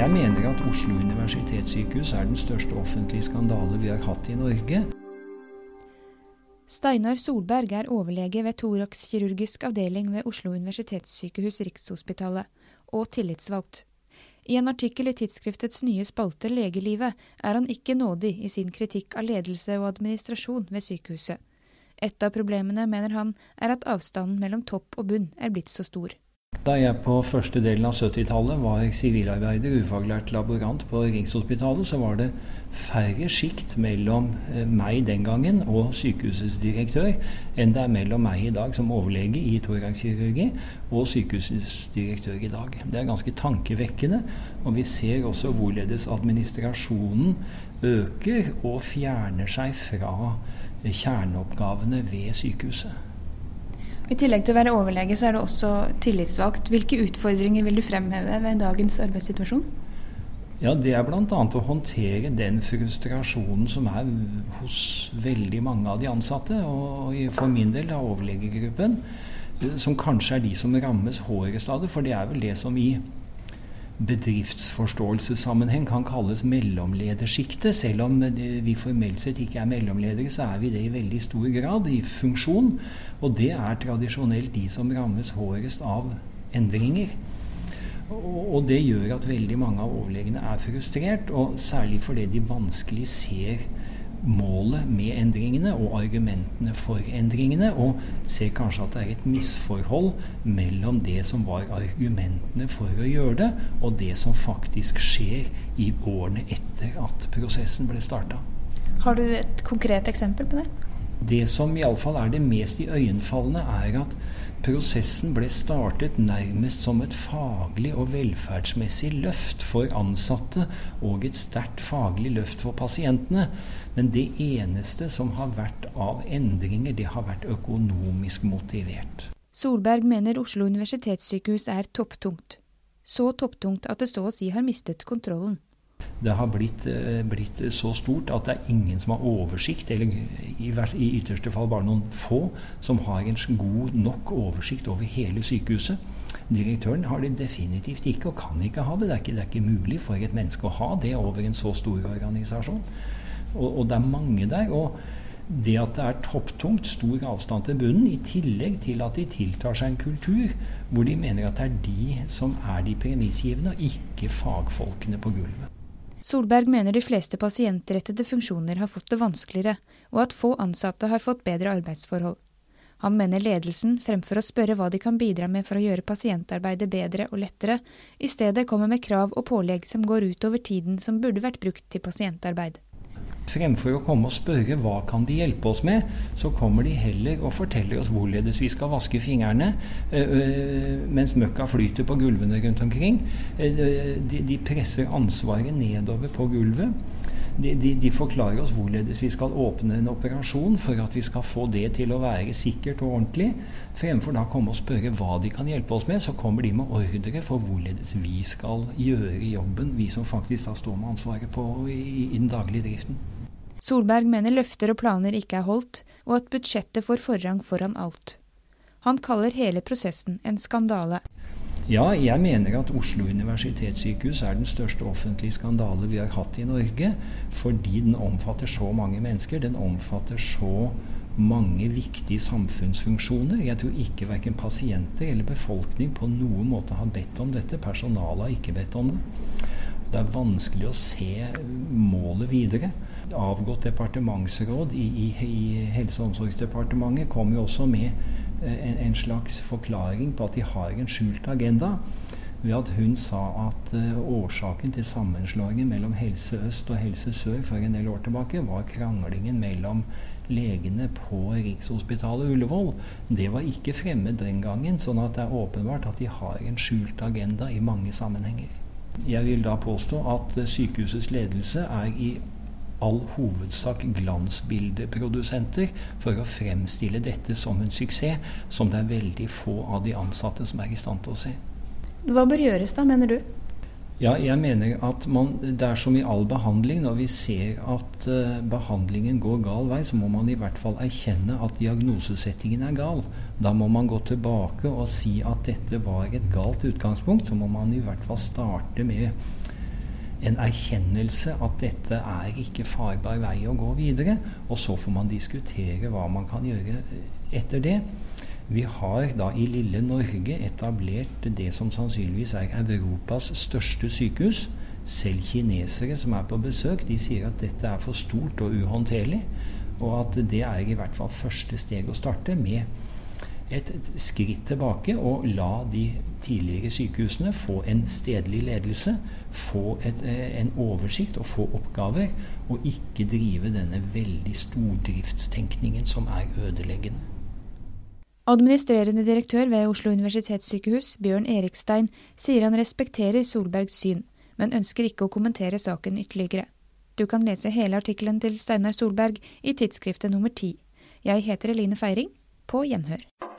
jeg mener at Oslo universitetssykehus er den største offentlige skandale vi har hatt i Norge. Steinar Solberg er overlege ved thoraxkirurgisk avdeling ved Oslo universitetssykehus Rikshospitalet, og tillitsvalgt. I en artikkel i tidsskriftets nye spalte Legelivet er han ikke nådig i sin kritikk av ledelse og administrasjon ved sykehuset. Et av problemene, mener han, er at avstanden mellom topp og bunn er blitt så stor. Da jeg på første delen av 70-tallet var sivilarbeider, ufaglært laborant på Rikshospitalet, så var det færre sjikt mellom eh, meg den gangen og sykehusets direktør enn det er mellom meg i dag som overlege i thoraxkirurgi og sykehusets direktør i dag. Det er ganske tankevekkende, og vi ser også hvorledes administrasjonen øker og fjerner seg fra kjerneoppgavene ved sykehuset. I tillegg til å være overlege, så er du også tillitsvalgt. Hvilke utfordringer vil du fremheve ved dagens arbeidssituasjon? Ja, Det er bl.a. å håndtere den frustrasjonen som er hos veldig mange av de ansatte, og for min del av overlegegruppen, som kanskje er de som rammes hardest av det. For det er vel det som i bedriftsforståelsessammenheng kan kalles mellomledersjiktet. Selv om vi formelt sett ikke er mellomledere, så er vi det i veldig stor grad i funksjon. Og det er tradisjonelt de som rammes hårest av endringer. Og det gjør at veldig mange av overlegene er frustrert, og særlig fordi de vanskelig ser målet med endringene og argumentene for endringene, og ser kanskje at det er et misforhold mellom det som var argumentene for å gjøre det, og det som faktisk skjer i årene etter at prosessen ble starta. Har du et konkret eksempel på det? Det som iallfall er det mest iøynefallende, er at Prosessen ble startet nærmest som et faglig og velferdsmessig løft for ansatte og et sterkt faglig løft for pasientene. Men det eneste som har vært av endringer, det har vært økonomisk motivert. Solberg mener Oslo universitetssykehus er topptungt. Så topptungt at det så å si har mistet kontrollen det har blitt, eh, blitt, så stort at det er ingen som har oversikt, eller i, ytterste fall bare noen få, som har en god nok oversikt over hele sykehuset. Direktøren har det definitivt ikke, og kan ikke ha det. Det er ikke, det er ikke mulig for et menneske å ha det over en så stor organisasjon. Og, og det er mange der. og det at det er topptungt, stor avstand til bunnen, i tillegg til at de tiltar seg en kultur hvor de mener at det er de som er de premissgivende, og ikke fagfolkene på gulvet. Solberg mener de fleste pasientrettede funksjoner har fått det vanskeligere, og at få ansatte har fått bedre arbeidsforhold. Han mener ledelsen, fremfor å spørre hva de kan bidra med for å gjøre pasientarbeidet bedre og lettere, i stedet kommer med krav og pålegg som går utover tiden som burde vært brukt til pasientarbeid. Fremfor å komme og spørre hva kan de hjelpe oss med, så kommer de heller og forteller oss hvorledes vi skal vaske fingrene øh, mens møkka flyter på gulvene rundt omkring. De, de presser ansvaret nedover på gulvet. De, de, forklarer oss hvorledes vi skal åpne en operasjon for at vi skal få det til å være sikkert og ordentlig. Fremfor da komme og spørre hva de kan hjelpe oss med, så kommer de med ordre for hvorledes vi skal gjøre jobben, vi som faktisk da står med ansvaret på i, i den daglige driften. Solberg mener løfter og planer ikke er holdt, og at budsjettet får forrang foran alt. Han kaller hele prosessen en skandale. Ja, jeg mener at Oslo universitetssykehus er den største offentlige skandale vi har hatt i Norge. Fordi den omfatter så mange mennesker. Den omfatter så mange viktige samfunnsfunksjoner. Jeg tror ikke verken pasienter eller befolkning på noen måte har bedt om dette. Personalet har ikke bedt om det. Det er vanskelig å se målet videre avgått departementsråd i, i, i Helse- og omsorgsdepartementet kom jo også med en, en, slags forklaring på at de har en skjult agenda. Ved at hun sa at uh, årsaken til sammenslåingen mellom Helse Øst og Helse Sør for en del år tilbake var kranglingen mellom legene på Rikshospitalet Ullevål. Det var ikke fremmed den gangen, sånn at det er åpenbart at de har en skjult agenda i mange sammenhenger. Jeg vil da påstå at uh, sykehusets ledelse er i all hovedsak glansbildeprodusenter for å fremstille dette som en suksess, som det er veldig få av de ansatte som er i stand til å se. Hva bør gjøres da, mener du? Ja, jeg mener at man, Det er som i all behandling. Når vi ser at uh, behandlingen går gal vei, så må man i hvert fall erkjenne at diagnosesettingen er gal. Da må man gå tilbake og si at dette var et galt utgangspunkt. Så må man i hvert fall starte med en erkjennelse at dette er ikke farbar vei å gå videre. Og så får man diskutere hva man kan gjøre etter det. Vi har da i lille Norge etablert det som sannsynligvis er Europas største sykehus. Selv kinesere som er på besøk, de sier at dette er for stort og uhåndterlig. Og at det er i hvert fall første steg å starte med et skritt tilbake og la de tidligere sykehusene få en stedlig ledelse, få et, eh, en oversikt og få oppgaver, og ikke drive denne veldig stordriftstenkningen som er ødeleggende. Administrerende direktør ved Oslo universitetssykehus, Bjørn Erikstein, sier han respekterer Solbergs syn, men ønsker ikke å kommentere saken ytterligere. Du kan lese hele artikkelen til Steinar Solberg i tidsskriftet nummer ti. Jeg heter Eline Feiring. På gjenhør.